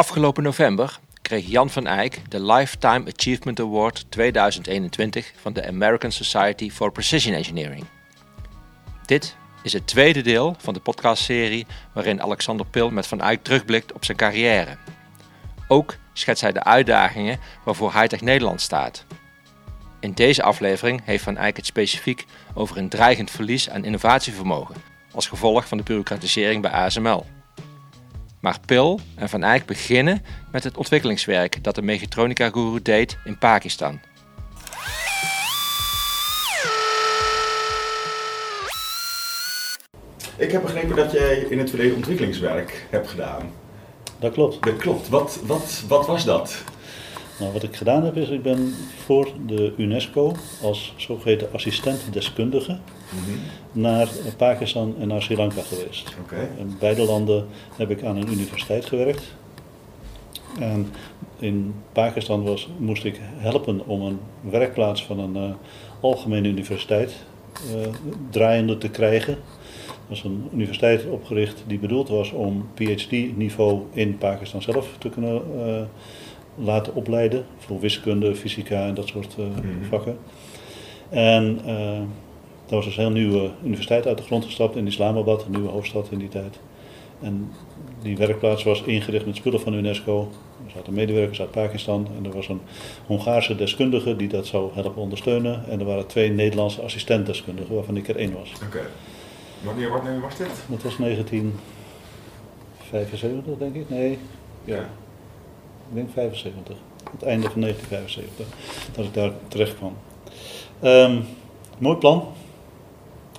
Afgelopen november kreeg Jan van Eyck de Lifetime Achievement Award 2021 van de American Society for Precision Engineering. Dit is het tweede deel van de podcastserie waarin Alexander Pil met Van Eyck terugblikt op zijn carrière. Ook schetst hij de uitdagingen waarvoor Hightech Nederland staat. In deze aflevering heeft Van Eyck het specifiek over een dreigend verlies aan innovatievermogen als gevolg van de bureaucratisering bij ASML. Maar Pil en Van Eyck beginnen met het ontwikkelingswerk dat de Mechatronica Guru deed in Pakistan. Ik heb begrepen dat jij in het verleden ontwikkelingswerk hebt gedaan. Dat klopt. Dat klopt. Wat, wat, wat was dat? Nou, wat ik gedaan heb is, ik ben voor de UNESCO als zogeheten assistent-deskundige naar Pakistan en naar Sri Lanka geweest. Oké. In beide landen heb ik aan een universiteit gewerkt. En in Pakistan was, moest ik helpen om een werkplaats van een eh, algemene universiteit eh, draaiende te krijgen. Dat was een universiteit opgericht die bedoeld was om PhD-niveau in Pakistan zelf te kunnen eh, laten opleiden. Voor wiskunde, fysica en dat soort eh, Mhm. vakken. En eh daar was dus een heel nieuwe universiteit uit de grond gestapt in Islamabad, een nieuwe hoofdstad in die tijd. En die werkplaats was ingericht met spullen van UNESCO. Er zaten medewerkers uit Pakistan en er was een Hongaarse deskundige die dat zou helpen ondersteunen. En er waren twee Nederlandse assistentdeskundigen, waarvan ik er één was. Oké. Wanneer, wanneer was dit? Dat was 1975, denk ik. Nee, ja, ik denk 75. Het einde van 1975, dat ik daar terecht kwam. Ehm, mooi plan.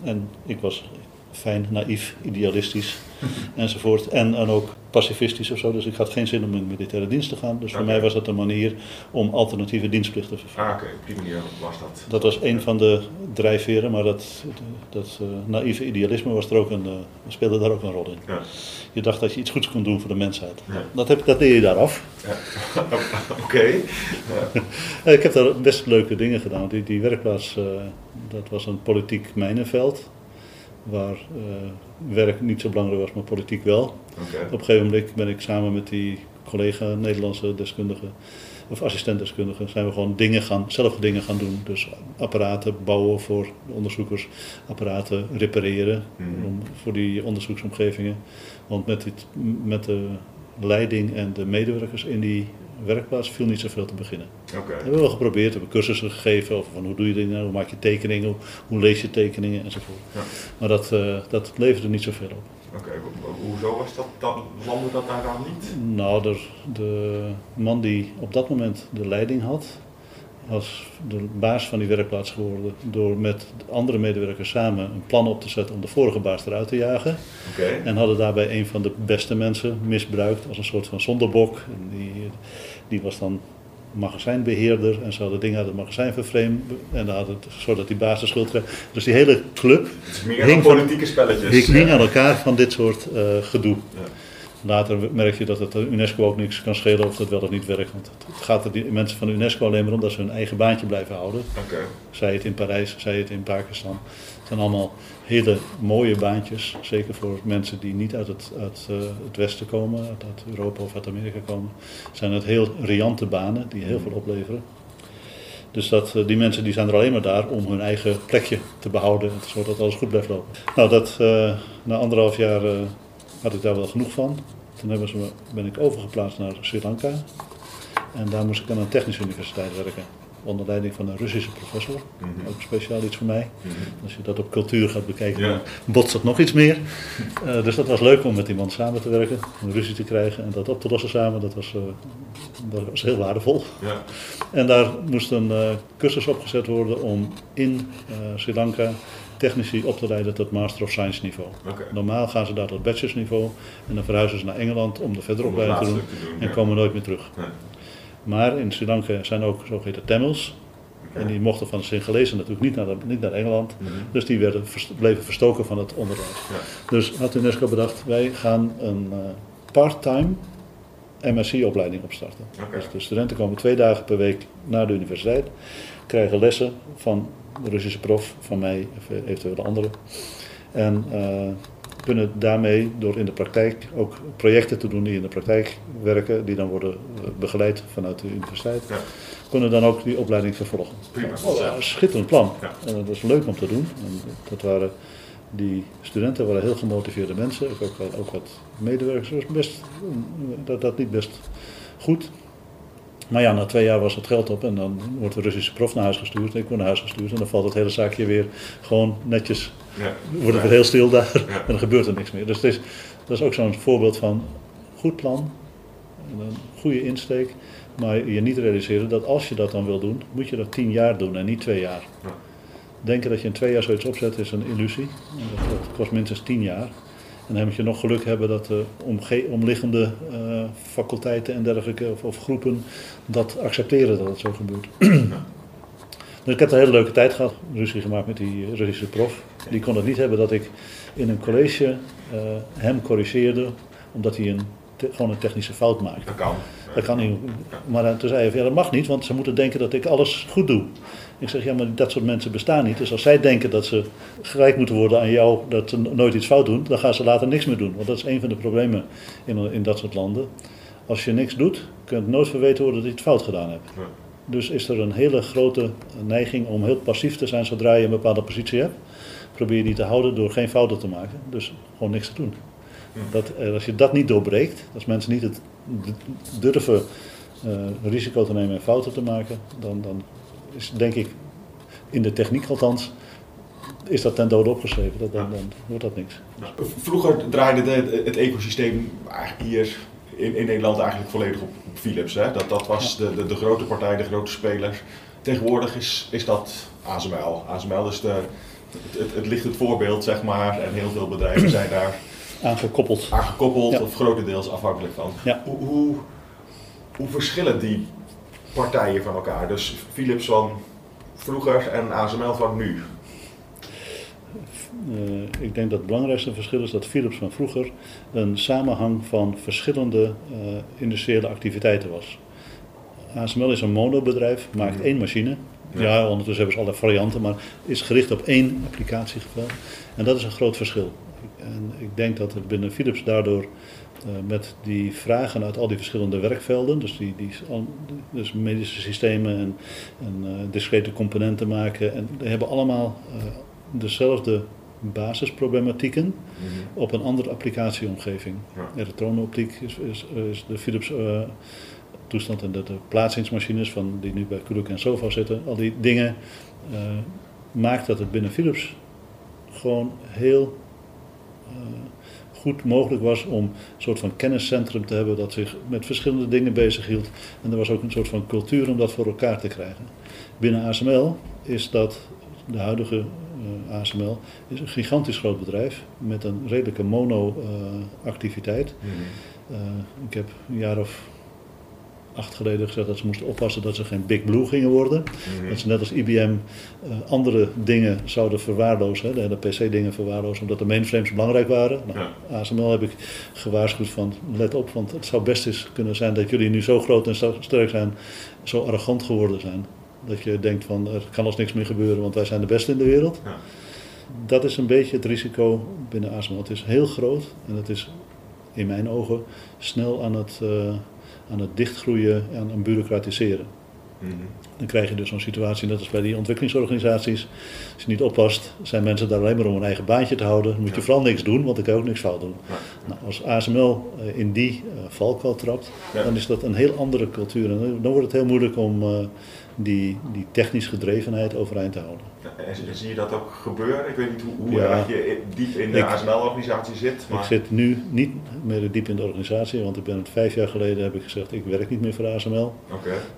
En ik was fijn, naïef, idealistisch enzovoort. En, en ook pacifistisch of zo. Dus ik had geen zin om in militaire dienst te gaan. Dus voor mij was dat een manier om alternatieve dienstplicht te vervullen. Ah, oké. Op die manier was dat. Dat was een van de drijfveren, maar dat, dat eh, naïeve idealisme was er ook een, eh, speelde daar ook een rol in. Ja. Je dacht dat je iets goeds kon doen voor de mensheid. Ja. Dat, heb, dat leer je daar af. Ja. oké. Eh, Ik heb daar best leuke dingen gedaan. Die, die werkplaats, dat was een politiek mijnenveld. Waar eh, werk niet zo belangrijk was, maar politiek wel. Op een gegeven moment ben ik samen met die collega Nederlandse deskundige, of assistentdeskundige, zijn we gewoon dingen gaan, zelf dingen gaan doen. Dus apparaten bouwen voor de onderzoekers, apparaten repareren Mhm. om, voor die onderzoeksomgevingen. Want met, dit, met de leiding en de medewerkers in die werkplaats viel niet zoveel te beginnen. Oké. We hebben wel geprobeerd, we hebben cursussen gegeven over van hoe doe je dit nou, hoe maak je tekeningen, hoe, hoe lees je tekeningen enzovoort. Ja. Maar dat, eh, dat leverde niet zoveel op. Oké. Ho- ho- Hoezo was dat, dan, landde dat daar dan niet? Nou, de, de man die op dat moment de leiding had, was de baas van die werkplaats geworden door met andere medewerkers samen een plan op te zetten om de vorige baas eruit te jagen. En hadden daarbij een van de beste mensen misbruikt als een soort van zonderbok. En die, die was dan magazijnbeheerder en ze hadden dingen uit het magazijn vervreemd. En dan had het, zodat die baas de schuld kreeg. Dus die hele club Het is meer Hing van- politieke spelletjes. hing hing Ja. aan elkaar van dit soort eh, gedoe. Ja. Later merk je dat het UNESCO ook niks kan schelen of dat wel of niet werkt. Want het gaat er die mensen van de UNESCO alleen maar om dat ze hun eigen baantje blijven houden. Oké. Zij het in Parijs, zij het in Pakistan. Het zijn allemaal hele mooie baantjes. Zeker voor mensen die niet uit het, uit, eh, het Westen komen, uit, uit Europa of uit Amerika komen. Zijn het heel riante banen die heel veel opleveren. Dus dat, eh, die mensen die zijn er alleen maar daar om hun eigen plekje te behouden, zodat alles goed blijft lopen. Nou, dat, eh, na anderhalf jaar had ik daar wel genoeg van. Toen hebben ze me, ben ik overgeplaatst naar Sri Lanka. En daar moest ik aan een technische universiteit werken. Onder leiding van een Russische professor. Mhm. Ook speciaal iets voor mij. Mhm. Als je dat op cultuur gaat bekijken, Ja. dan botst dat nog iets meer. Eh, dus dat was leuk om met iemand samen te werken, een ruzie te krijgen en dat op te lossen samen. Dat was, eh, dat was heel waardevol. Ja. En daar moest een eh, cursus opgezet worden om in Sri Lanka technici op te leiden tot Master of Science niveau. Normaal gaan ze daar tot bachelorsniveau en dan verhuizen ze naar Engeland om de verdere het opleiding te doen en ja. komen nooit meer terug. Maar in Sri Lanka zijn ook zogeheten Tamils. En die mochten van Singalezen natuurlijk niet naar, niet naar Engeland. Mhm. Dus die werden, bleven verstoken van het onderwijs. Ja. Dus had UNESCO bedacht, wij gaan een eh, part-time MSc-opleiding opstarten. Dus de studenten komen twee dagen per week naar de universiteit, krijgen lessen van de Russische prof, van mij of eventueel de anderen. En eh, kunnen daarmee, door in de praktijk ook projecten te doen die in de praktijk werken, die dan worden eh, begeleid vanuit de universiteit, Ja. kunnen dan ook die opleiding vervolgen. Prima. Oh, ja, schitterend plan. Ja. En dat was leuk om te doen. En dat waren, die studenten waren heel gemotiveerde mensen, ook, ook, ook wat medewerkers. Dat, was best, dat, dat niet best goed. Maar ja, na twee jaar was het geld op en dan wordt de Russische prof naar huis gestuurd. Ik word naar huis gestuurd en dan valt het hele zaakje weer gewoon netjes Ja. wordt het weer heel stil daar en dan gebeurt er niks meer. Dus het is, dat is ook zo'n voorbeeld van goed plan, en een goede insteek, maar je niet realiseren dat als je dat dan wil doen, moet je dat tien jaar doen en niet twee jaar. Ja. Denken dat je in twee jaar zoiets opzet is een illusie. En dat kost minstens tien jaar. En dan moet je nog geluk hebben dat de omliggende eh, faculteiten en dergelijke of, groepen dat accepteren dat het zo gebeurt. Dus ik heb een hele leuke tijd gehad, ruzie gemaakt met die eh, Russische prof. Die kon het niet hebben dat ik in een college eh, hem corrigeerde omdat hij een, te- gewoon een technische fout maakte. Dat kan. Dat kan niet. Maar eh, toen zei hij, ja, dat mag niet, want ze moeten denken dat ik alles goed doe. Ik zeg, ja, maar dat soort mensen bestaan niet. Dus als zij denken dat ze gelijk moeten worden aan jou, dat ze nooit iets fout doen, dan gaan ze later niks meer doen. Want dat is een van de problemen in, in dat soort landen. Als je niks doet, kun je het nooit verweten worden dat je het fout gedaan hebt. Ja. Dus is er een hele grote neiging om heel passief te zijn zodra je een bepaalde positie hebt. Probeer je die te houden door geen fouten te maken. Dus gewoon niks te doen. Dat, eh, als je dat niet doorbreekt, als mensen niet het durven eh, risico te nemen en fouten te maken, dan, dan is denk ik, in de techniek althans, is dat ten dode opgeschreven. Dat, dan, dan wordt dat niks. Vroeger draaide de, het ecosysteem hier in, in Nederland eigenlijk volledig op, Philips. Hè? Dat, dat was de, de, de grote partij, de grote spelers. Tegenwoordig is, is dat ASML. ASML is de, het, het, het ligt het voorbeeld, zeg maar. En heel veel bedrijven zijn daar Aangekoppeld. aan gekoppeld Ja. of grotendeels afhankelijk van. Ja. Hoe, hoe, hoe verschillen die partijen van elkaar? Dus Philips van vroeger en ASML van nu. Eh, ik denk dat het belangrijkste verschil is dat Philips van vroeger een samenhang van verschillende eh, industriële activiteiten was. ASML is een monobedrijf, maakt Mhm. één machine. Ja. Ondertussen hebben ze allerlei varianten, maar is gericht op één applicatiegeval. En dat is een groot verschil. En ik denk dat het binnen Philips daardoor eh, met die vragen uit al die verschillende werkvelden, dus, die, die, dus medische systemen en, en eh, discrete componenten maken, en die hebben allemaal eh, dezelfde basisproblematieken op een andere applicatieomgeving. Ja. Elektronenoptiek is, is, is de Philips toestand en de, de plaatsingsmachines van, die nu bij Kuluk en Sofa zitten. Al die dingen eh, maakt dat het binnen Philips gewoon heel eh, goed mogelijk was om een soort van kenniscentrum te hebben dat zich met verschillende dingen bezighield. En er was ook een soort van cultuur om dat voor elkaar te krijgen. Binnen ASML is dat, de huidige eh, ASML, is een gigantisch groot bedrijf met een redelijke mono-activiteit. Eh, ik heb een jaar of acht geleden gezegd dat ze moesten oppassen dat ze geen Big Blue gingen worden. Dat ze net als IBM eh, andere dingen zouden verwaarlozen, hè, de hele PC-dingen verwaarlozen, omdat de mainframes belangrijk waren. Nou, ASML heb ik gewaarschuwd van let op, want het zou best eens kunnen zijn dat jullie nu zo groot en zo sterk zijn, zo arrogant geworden zijn. Dat je denkt van er kan ons niks meer gebeuren, want wij zijn de beste in de wereld. Ja. Dat is een beetje het risico binnen ASML. Het is heel groot en het is in mijn ogen snel aan het, eh, aan het dichtgroeien en aan bureaucratiseren. Mhm. Dan krijg je dus zo'n situatie net als bij die ontwikkelingsorganisaties. Als je niet oppast, zijn mensen daar alleen maar om een eigen baantje te houden. Dan moet je Ja. vooral niks doen, want dan kan je ook niks fout doen. Ja. Nou, als ASML eh, in die eh, valkuil trapt, Ja. dan is dat een heel andere cultuur. En dan- dan wordt het heel moeilijk om eh, die, die technisch gedrevenheid overeind te houden. En, zie je dat ook gebeuren? Ik weet niet hoe, hoe Ja. erg je diep in de Ik- ASML-organisatie zit. Maar... Ik zit nu niet meer diep in de organisatie, want ik ben het vijf jaar geleden heb ik gezegd, ik werk niet meer voor ASML.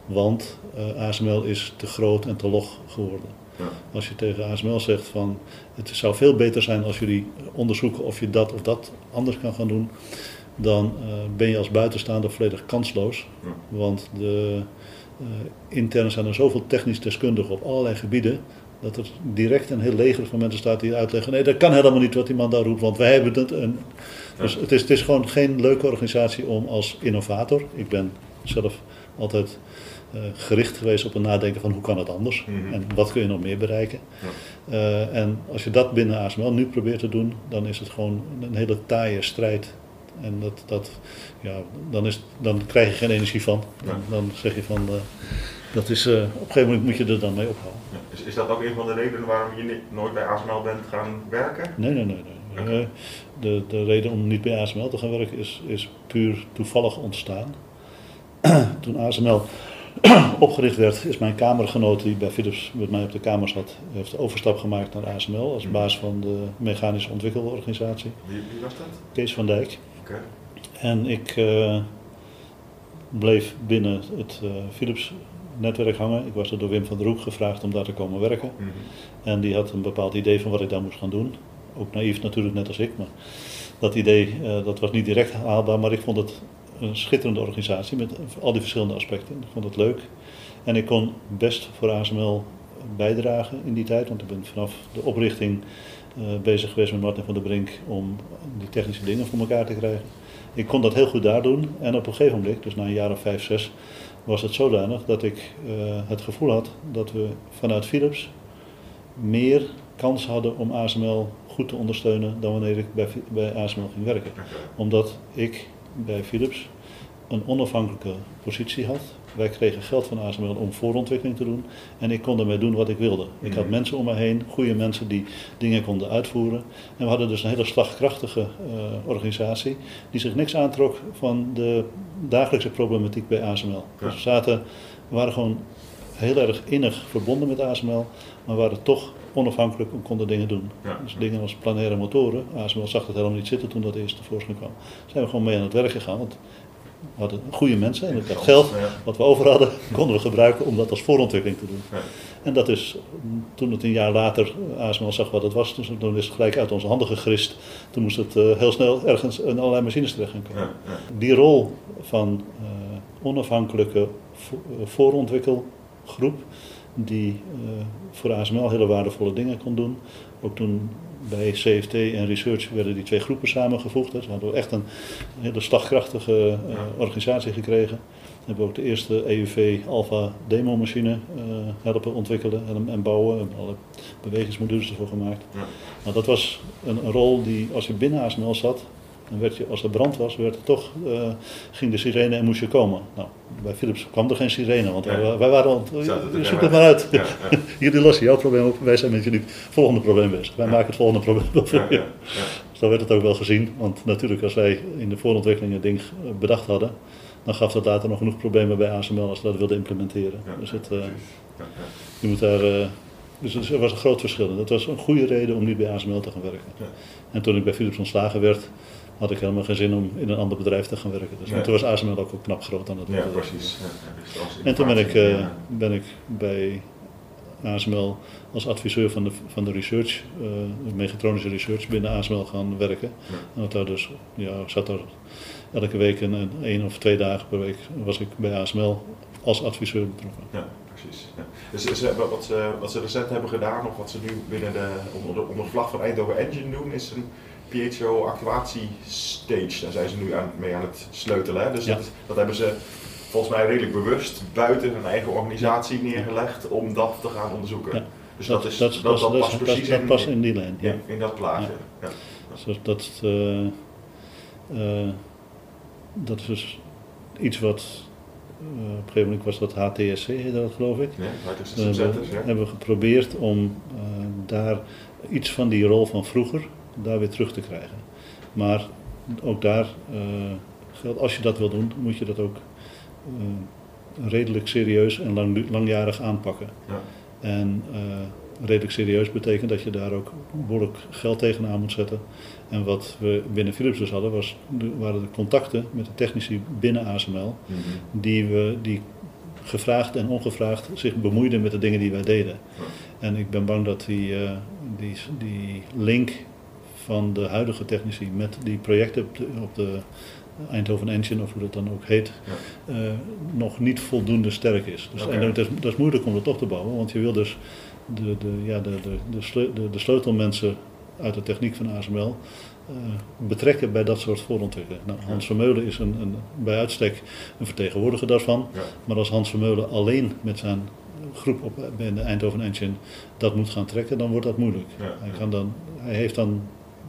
Want eh, ASML is te groot en te log geworden. Ja. Als je tegen ASML zegt van het zou veel beter zijn als jullie onderzoeken of je dat of dat anders kan gaan doen, dan eh, ben je als buitenstaander volledig kansloos. Ja. Want de, eh, intern zijn er zoveel technisch deskundigen op allerlei gebieden. Dat er direct een heel leger van mensen staat die uitleggen: nee, dat kan helemaal niet wat die man daar roept, want wij hebben het. En, dus het is, het is gewoon geen leuke organisatie om als innovator. Ik ben zelf altijd eh, gericht geweest op het nadenken van hoe kan het anders Mhm. en wat kun je nog meer bereiken. En als je dat binnen ASML nu probeert te doen, dan is het gewoon een hele taaie strijd. En dat, dat, ja, dan, is, dan krijg je geen energie van. Dan, dan zeg je van, eh, dat is, eh, op een gegeven moment moet je er dan mee ophouden. Ja. Is, is dat ook een van de redenen waarom je nooit bij ASML bent gaan werken? Nee, nee, nee. nee. Eh, de, de reden om niet bij ASML te gaan werken is, is puur toevallig ontstaan. Toen ASML opgericht werd, is mijn kamergenoot die bij Philips met mij op de kamer zat, heeft de overstap gemaakt naar ASML als baas van de mechanische ontwikkelorganisatie. Wie, wie was dat? Kees van Dijk. En ik eh, bleef binnen het eh, Philips netwerk hangen. Ik was er door Wim van der Hoek gevraagd om daar te komen werken. Mhm. En die had een bepaald idee van wat ik daar moest gaan doen. Ook naïef natuurlijk, net als ik. Maar dat idee eh, dat was niet direct haalbaar. Maar ik vond het een schitterende organisatie met al die verschillende aspecten. Ik vond het leuk. En ik kon best voor ASML bijdragen in die tijd. Want ik ben vanaf de oprichting bezig geweest met Martin van der Brink om die technische dingen voor elkaar te krijgen. Ik kon dat heel goed daar doen. En op een gegeven moment, dus na een jaar of vijf, zes, was het zodanig dat ik eh, het gevoel had dat we vanuit Philips meer kans hadden om ASML goed te ondersteunen dan wanneer ik bij, bij ASML ging werken. Omdat ik bij Philips een onafhankelijke positie had. Wij kregen geld van ASML om voorontwikkeling te doen en ik kon ermee doen wat ik wilde. Ik had Mhm. mensen om me heen, goede mensen die dingen konden uitvoeren. En we hadden dus een hele slagkrachtige eh, organisatie die zich niks aantrok van de dagelijkse problematiek bij ASML. Ja. Dus we, zaten, we waren gewoon heel erg innig verbonden met ASML, maar waren toch onafhankelijk en konden dingen doen. Ja. Dus dingen als planaire motoren, ASML zag het helemaal niet zitten toen dat eerst tevoorschijn kwam. Zijn we gewoon mee aan het werk gegaan, want we hadden goede mensen en het dat geld wat we over hadden, konden we gebruiken om dat als voorontwikkeling te doen. En dat is, toen het een jaar later ASML zag wat het was, dus toen is het gelijk uit onze handen gegrist. Toen moest het eh, heel snel ergens in allerlei machines terecht gaan komen. Die rol van eh, onafhankelijke vo- eh, voorontwikkelgroep, die voor ASML hele waardevolle dingen kon doen. Ook toen bij CFT en Research werden die twee groepen samengevoegd. Dus hadden we echt een hele slagkrachtige eh, organisatie gekregen. Hebben we ook de eerste EUV Alpha demo machine eh, helpen ontwikkelen en, en bouwen. We hebben alle bewegingsmodules ervoor gemaakt. Ja. Maar dat was een, een rol die als je binnen ASML zat, dan werd je, als er brand was, werd er toch, eh, ging de sirene en moest je komen. Nou, bij Philips kwam er geen sirene, want wij, wij waren al, het maar uit. Ja, ja. Jullie lossen jouw probleem op, wij zijn met jullie volgende probleem bezig. Wij maken het volgende probleem op. Ja. Zo werd het ook wel gezien, want natuurlijk als wij in de voorontwikkeling een ding eh, bedacht hadden, dan gaf dat later nog genoeg problemen bij ASML als we dat wilden implementeren. Dus het, eh, precies. Ja, ja. je moet daar, dus er was een groot verschil. Dat was een goede reden om niet bij ASML te gaan werken. En toen ik bij Philips ontslagen werd, had ik helemaal geen zin om in een ander bedrijf te gaan werken. Dus Nee. toen was ASML ook, ook knap groot aan het Ja, worden. precies. Ja, ja, dus En toen ben ik, eh, ben ik bij ASML als adviseur van de, van de research, de mechatronische research binnen ASML gaan werken. Ja. En dat daar dus, ja, ik zat daar elke week een, een één of twee dagen per week was ik bij ASML als adviseur betrokken. Ja, precies. Ja. Dus, dus, eh, wat, ze, wat ze recent hebben gedaan, of wat ze nu binnen de, onder, de, onder de vlag van Eindhoven Engine doen, is een PHO actuatiestage. Daar zijn ze nu aan, mee aan het sleutelen. Hè? Dus Ja. dat, dat hebben ze volgens mij redelijk bewust buiten hun eigen organisatie neergelegd om dat te gaan onderzoeken. Ja. Dus dat, is, dat, dat, dat, dat, dat, past precies dat in, past in die lijn. Ja. in, in dat plaatje. Ja. Dus dat, eh, dat is dus iets wat, eh, op een gegeven moment was dat HTSC, dat geloof ik. Ja, hebben, ja. hebben we geprobeerd om daar iets van die rol van vroeger daar weer terug te krijgen. Maar ook daar eh, geldt, als je dat wil doen, moet je dat ook eh, redelijk serieus en lang, langjarig aanpakken. Ja. En eh, redelijk serieus betekent dat je daar ook behoorlijk geld tegenaan moet zetten. En wat we binnen Philips dus hadden, was, waren de contacten met de technici binnen ASML, Mhm. die, we, die gevraagd en ongevraagd zich bemoeiden met de dingen die wij deden. En ik ben bang dat die, die, die link van de huidige technici met die projecten op de, op de Eindhoven Engine, of hoe dat dan ook heet, Ja. eh, nog niet voldoende sterk is. Dus. En dat is, dat is moeilijk om dat toch te bouwen, want je wil dus de, de, ja, de, de, de, sleu- de, de sleutelmensen uit de techniek van ASML, eh, betrekken bij dat soort voorontwikkelingen. Nou, Hans Vermeulen is een, een, bij uitstek een vertegenwoordiger daarvan. Ja. Maar als Hans Vermeulen alleen met zijn groep op, bij de Eindhoven Engine dat moet gaan trekken, dan wordt dat moeilijk. Ja, Hij, kan dan, hij heeft dan,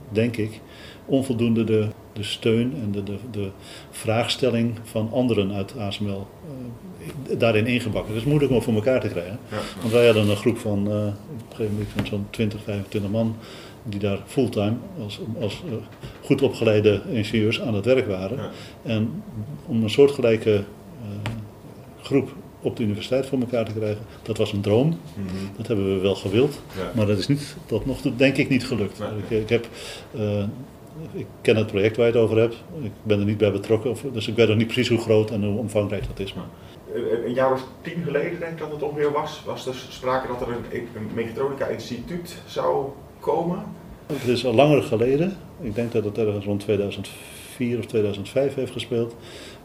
denk ik, onvoldoende de, de steun en de, de, de vraagstelling van anderen uit ASML eh, daarin ingebakken. Het is moeilijk om voor elkaar te krijgen. Ja. Want wij hadden een groep van eh, op een gegeven moment van zo'n 20, 25 man die daar fulltime als, als eh, goed opgeleide ingenieurs aan het werk waren. Ja. En om een soortgelijke groep op de universiteit voor elkaar te krijgen, dat was een droom. Mhm. Dat hebben we wel gewild, Ja. maar dat is niet, tot nog toe denk ik niet gelukt. Nee. Ik, ik, heb, eh, ik ken het project waar je het over hebt, ik ben er niet bij betrokken, of, dus ik weet nog niet precies hoe groot en hoe omvangrijk dat is. Maar Een, een jaar of tien geleden, denk ik dat het ongeveer was, was er sprake dat er een, een mechatronica instituut zou komen. Het is al langer geleden, ik denk dat het ergens rond 2004 of 2005 heeft gespeeld,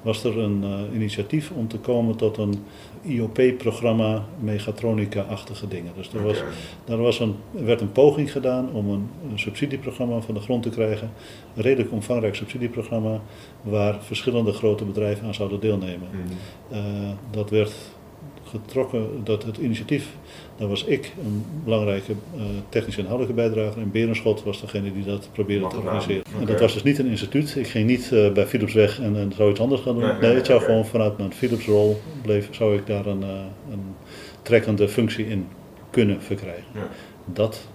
was er een eh, initiatief om te komen tot een IOP-programma Megatronica-achtige dingen. Dus er, was, daar was een, er werd een poging gedaan om een, een subsidieprogramma van de grond te krijgen, een redelijk omvangrijk subsidieprogramma, waar verschillende grote bedrijven aan zouden deelnemen. Mhm. Eh, dat werd getrokken, dat het initiatief, daar was ik een belangrijke eh, technische inhoudelijke bijdrager en Berenschot was degene die dat probeerde te organiseren. En dat was dus niet een instituut, ik ging niet eh, bij Philips weg en, en zoiets anders gaan doen. Nee, Nee, nee, het zou gewoon vanuit mijn Philips rol bleef, zou ik daar een, eh, een trekkende functie in kunnen verkrijgen. Ja. Dat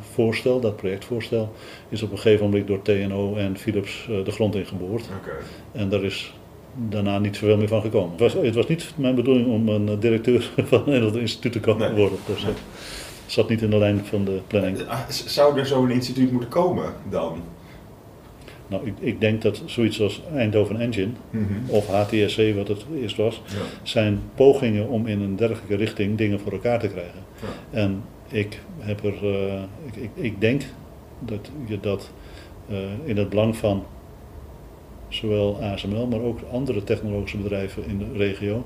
voorstel, dat projectvoorstel, is op een gegeven moment door TNO en Philips de grond ingeboord. Oké. En daar is daarna niet zoveel meer van gekomen. Het was, het was niet mijn bedoeling om een eh, directeur van een Nederlands instituut te komen Nee. worden. Dus het zat niet in de lijn van de planning. Ah, z- Zou er zo'n instituut moeten komen dan? Nou, ik, ik denk dat zoiets als Eindhoven Engine Mhm. of HTSC, wat het eerst was, Ja. zijn pogingen om in een dergelijke richting dingen voor elkaar te krijgen. Ja. En ik heb er, eh, ik, ik, ik denk dat je dat eh, in het belang van zowel ASML, maar ook andere technologische bedrijven in de regio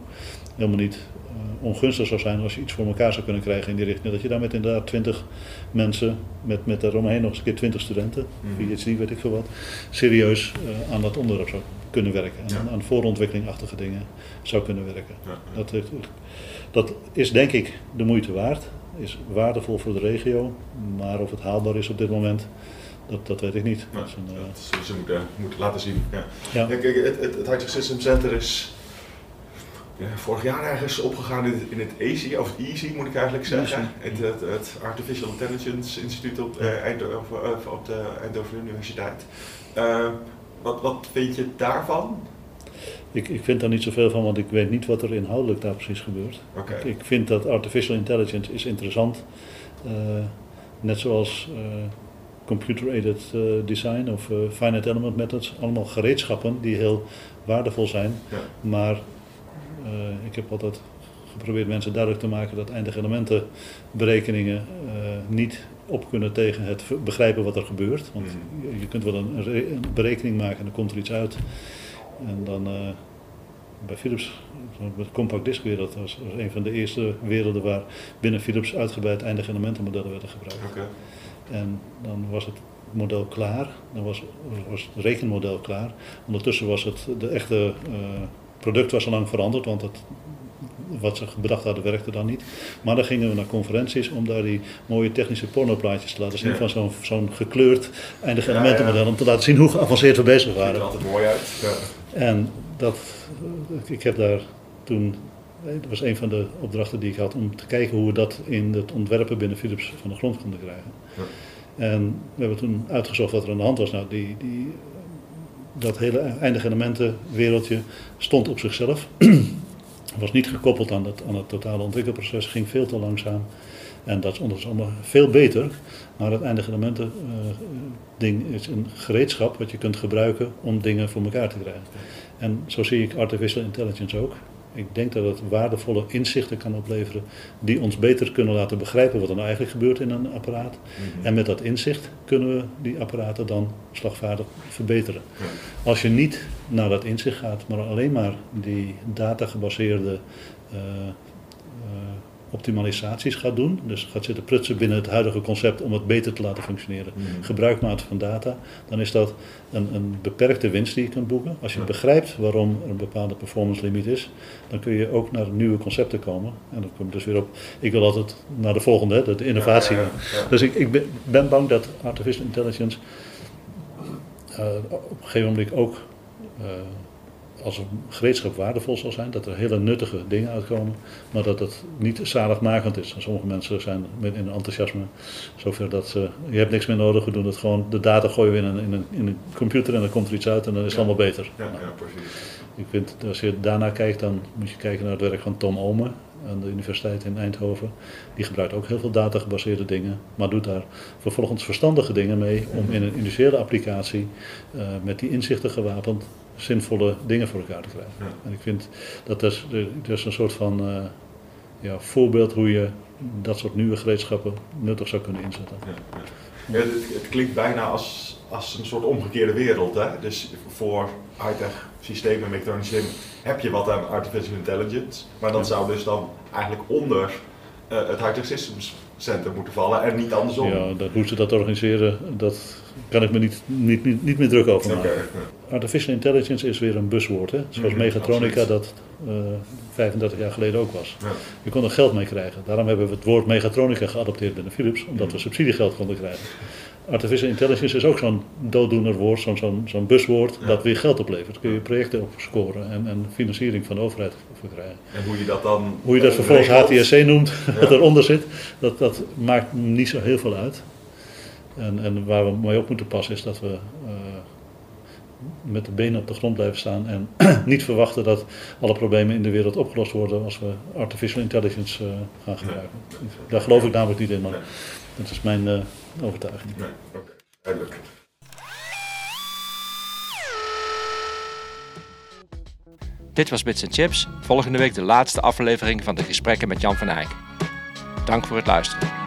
helemaal niet eh, ongunstig zou zijn als je iets voor elkaar zou kunnen krijgen in die richting. Dat je daar met inderdaad 20 mensen, met, met daaromheen nog eens een keer 20 studenten, Mhm. PhD weet ik veel wat, serieus eh, aan dat onderwerp zou kunnen werken. En Ja. aan voorontwikkelingachtige dingen zou kunnen werken. Ja. Dat, heeft- dat is denk ik de moeite waard, is waardevol voor de regio, maar of het haalbaar is op dit moment, dat, dat weet ik niet. Ja, Dat is een, eh, dat zullen ze moeten, moeten laten zien. Ja. kijk, het, het, het High System Center is ja, vorig jaar ergens opgegaan in het, in het EASY, of EASY moet ik eigenlijk zeggen. EASY. Het, het, het Artificial Intelligence Instituut op, eh, Eindhoven, eh, op de Eindhoven Universiteit. Eh, wat, wat vind je daarvan? Ik, ik vind daar niet zoveel van, want ik weet niet wat er inhoudelijk daar precies gebeurt. Oké. Ik, ik vind dat artificial intelligence is interessant. Eh, net zoals eh, computer-aided eh, design of eh, finite element methods. Allemaal gereedschappen die heel waardevol zijn. Ja. Maar eh, ik heb altijd geprobeerd mensen duidelijk te maken dat eindige elementen berekeningen eh, niet op kunnen tegen het begrijpen wat er gebeurt. Want Mhm. je, kunt wel een, een re- een berekening maken en dan komt er iets uit. En dan bij Philips, met compact disc wereld, was was een van de eerste werelden waar binnen Philips uitgebreid eindige elementenmodellen werden gebruikt. En dan was het model klaar, dan was, was het rekenmodel klaar. Ondertussen was het, de echte eh, product was al lang veranderd, want het, wat ze bedacht hadden werkte dan niet. Maar dan gingen we naar conferenties om daar die mooie technische pornoplaatjes te laten zien Ja. van zo'n zo'n gekleurd eindige Ja, elementenmodel. ja. Om te laten zien hoe geavanceerd we bezig Ziet er waren. altijd mooi uit. Ja. En dat, ik heb daar toen, dat was een van de opdrachten die ik had, om te kijken hoe we dat in het ontwerpen binnen Philips van de grond konden krijgen. En we hebben toen uitgezocht wat er aan de hand was. Nou, die, die, dat hele eindige elementenwereldje stond op zichzelf. was niet gekoppeld aan het, aan het totale ontwikkelproces, ging veel te langzaam. En dat is allemaal veel beter. Maar het eindige elementen eh, ding is een gereedschap wat je kunt gebruiken om dingen voor elkaar te krijgen. En zo zie ik artificial intelligence ook. Ik denk dat het waardevolle inzichten kan opleveren die ons beter kunnen laten begrijpen wat er nou eigenlijk gebeurt in een apparaat. Mhm. En met dat inzicht kunnen we die apparaten dan slagvaardig verbeteren. Ja. Als je niet naar dat inzicht gaat, maar alleen maar die datagebaseerde eh, eh, optimalisaties gaat doen, dus gaat zitten prutsen binnen het huidige concept om het beter te laten functioneren, gebruik maakt van data, dan is dat een, een beperkte winst die je kunt boeken. Als je begrijpt waarom er een bepaalde performance limiet is, dan kun je ook naar nieuwe concepten komen. En dan kom je dus weer op, ik wil altijd naar de volgende, hè, de, innovatie. Ja, ja, ja. Dus ik, ik ben, ben bang dat artificial intelligence eh, op een gegeven moment ook eh, als een gereedschap waardevol zal zijn, dat er hele nuttige dingen uitkomen, maar dat het niet zaligmakend is. En sommige mensen zijn met in enthousiasme zover dat ze, je hebt niks meer nodig, we doen het gewoon, de data gooien we in een, in een, in een computer en dan komt er iets uit en dan is het Ja. allemaal beter. Ja, Nou, ja, precies. ik vind, als je daarna kijkt, dan moet je kijken naar het werk van Tom Omen aan de Universiteit in Eindhoven. Die gebruikt ook heel veel data-gebaseerde dingen, maar doet daar vervolgens verstandige dingen mee om in een industriële applicatie eh, met die inzichten gewapend zinvolle dingen voor elkaar te krijgen. Ja. En ik vind dat dat is, dat is een soort van eh, ja, voorbeeld hoe je dat soort nieuwe gereedschappen nuttig zou kunnen inzetten. Ja, het, het klinkt bijna als, als een soort omgekeerde wereld. Hè? Dus voor high-tech systemen systemen heb je wat aan artificial intelligence. Maar dat zou dus dan eigenlijk onder eh, het high-tech systems center moeten vallen en niet andersom. Ja, dat, hoe ze dat organiseren, dat kan ik me niet, niet, niet, niet meer druk over maken. Artificial intelligence is weer een buzzwoord, hè? zoals Mhm, mechatronica absoluut. dat eh 35 jaar geleden ook was. Ja. Je kon er geld mee krijgen. Daarom hebben we het woord mechatronica geadopteerd binnen Philips, omdat we subsidiegeld konden krijgen. Artificial intelligence is ook zo'n dooddoener woord, zo'n zo'n zo'n buzzwoord Ja. dat weer geld oplevert. Daar kun je projecten op scoren en, en financiering van de overheid voor krijgen. En hoe je dat dan. Hoe je dat eh, vervolgens. HTSC noemt, wat eronder zit, dat, dat maakt niet zo heel veel uit. En, en waar we mee op moeten passen is dat we eh, met de benen op de grond blijven staan en niet verwachten dat alle problemen in de wereld opgelost worden als we artificial intelligence eh, gaan gebruiken. Daar geloof ik namelijk niet in, maar Nee. dat is mijn eh, overtuiging. Nee, oké, duidelijk. Dit was Bits Chips. Volgende week de laatste aflevering van de gesprekken met Jan van Eyck. Dank voor het luisteren.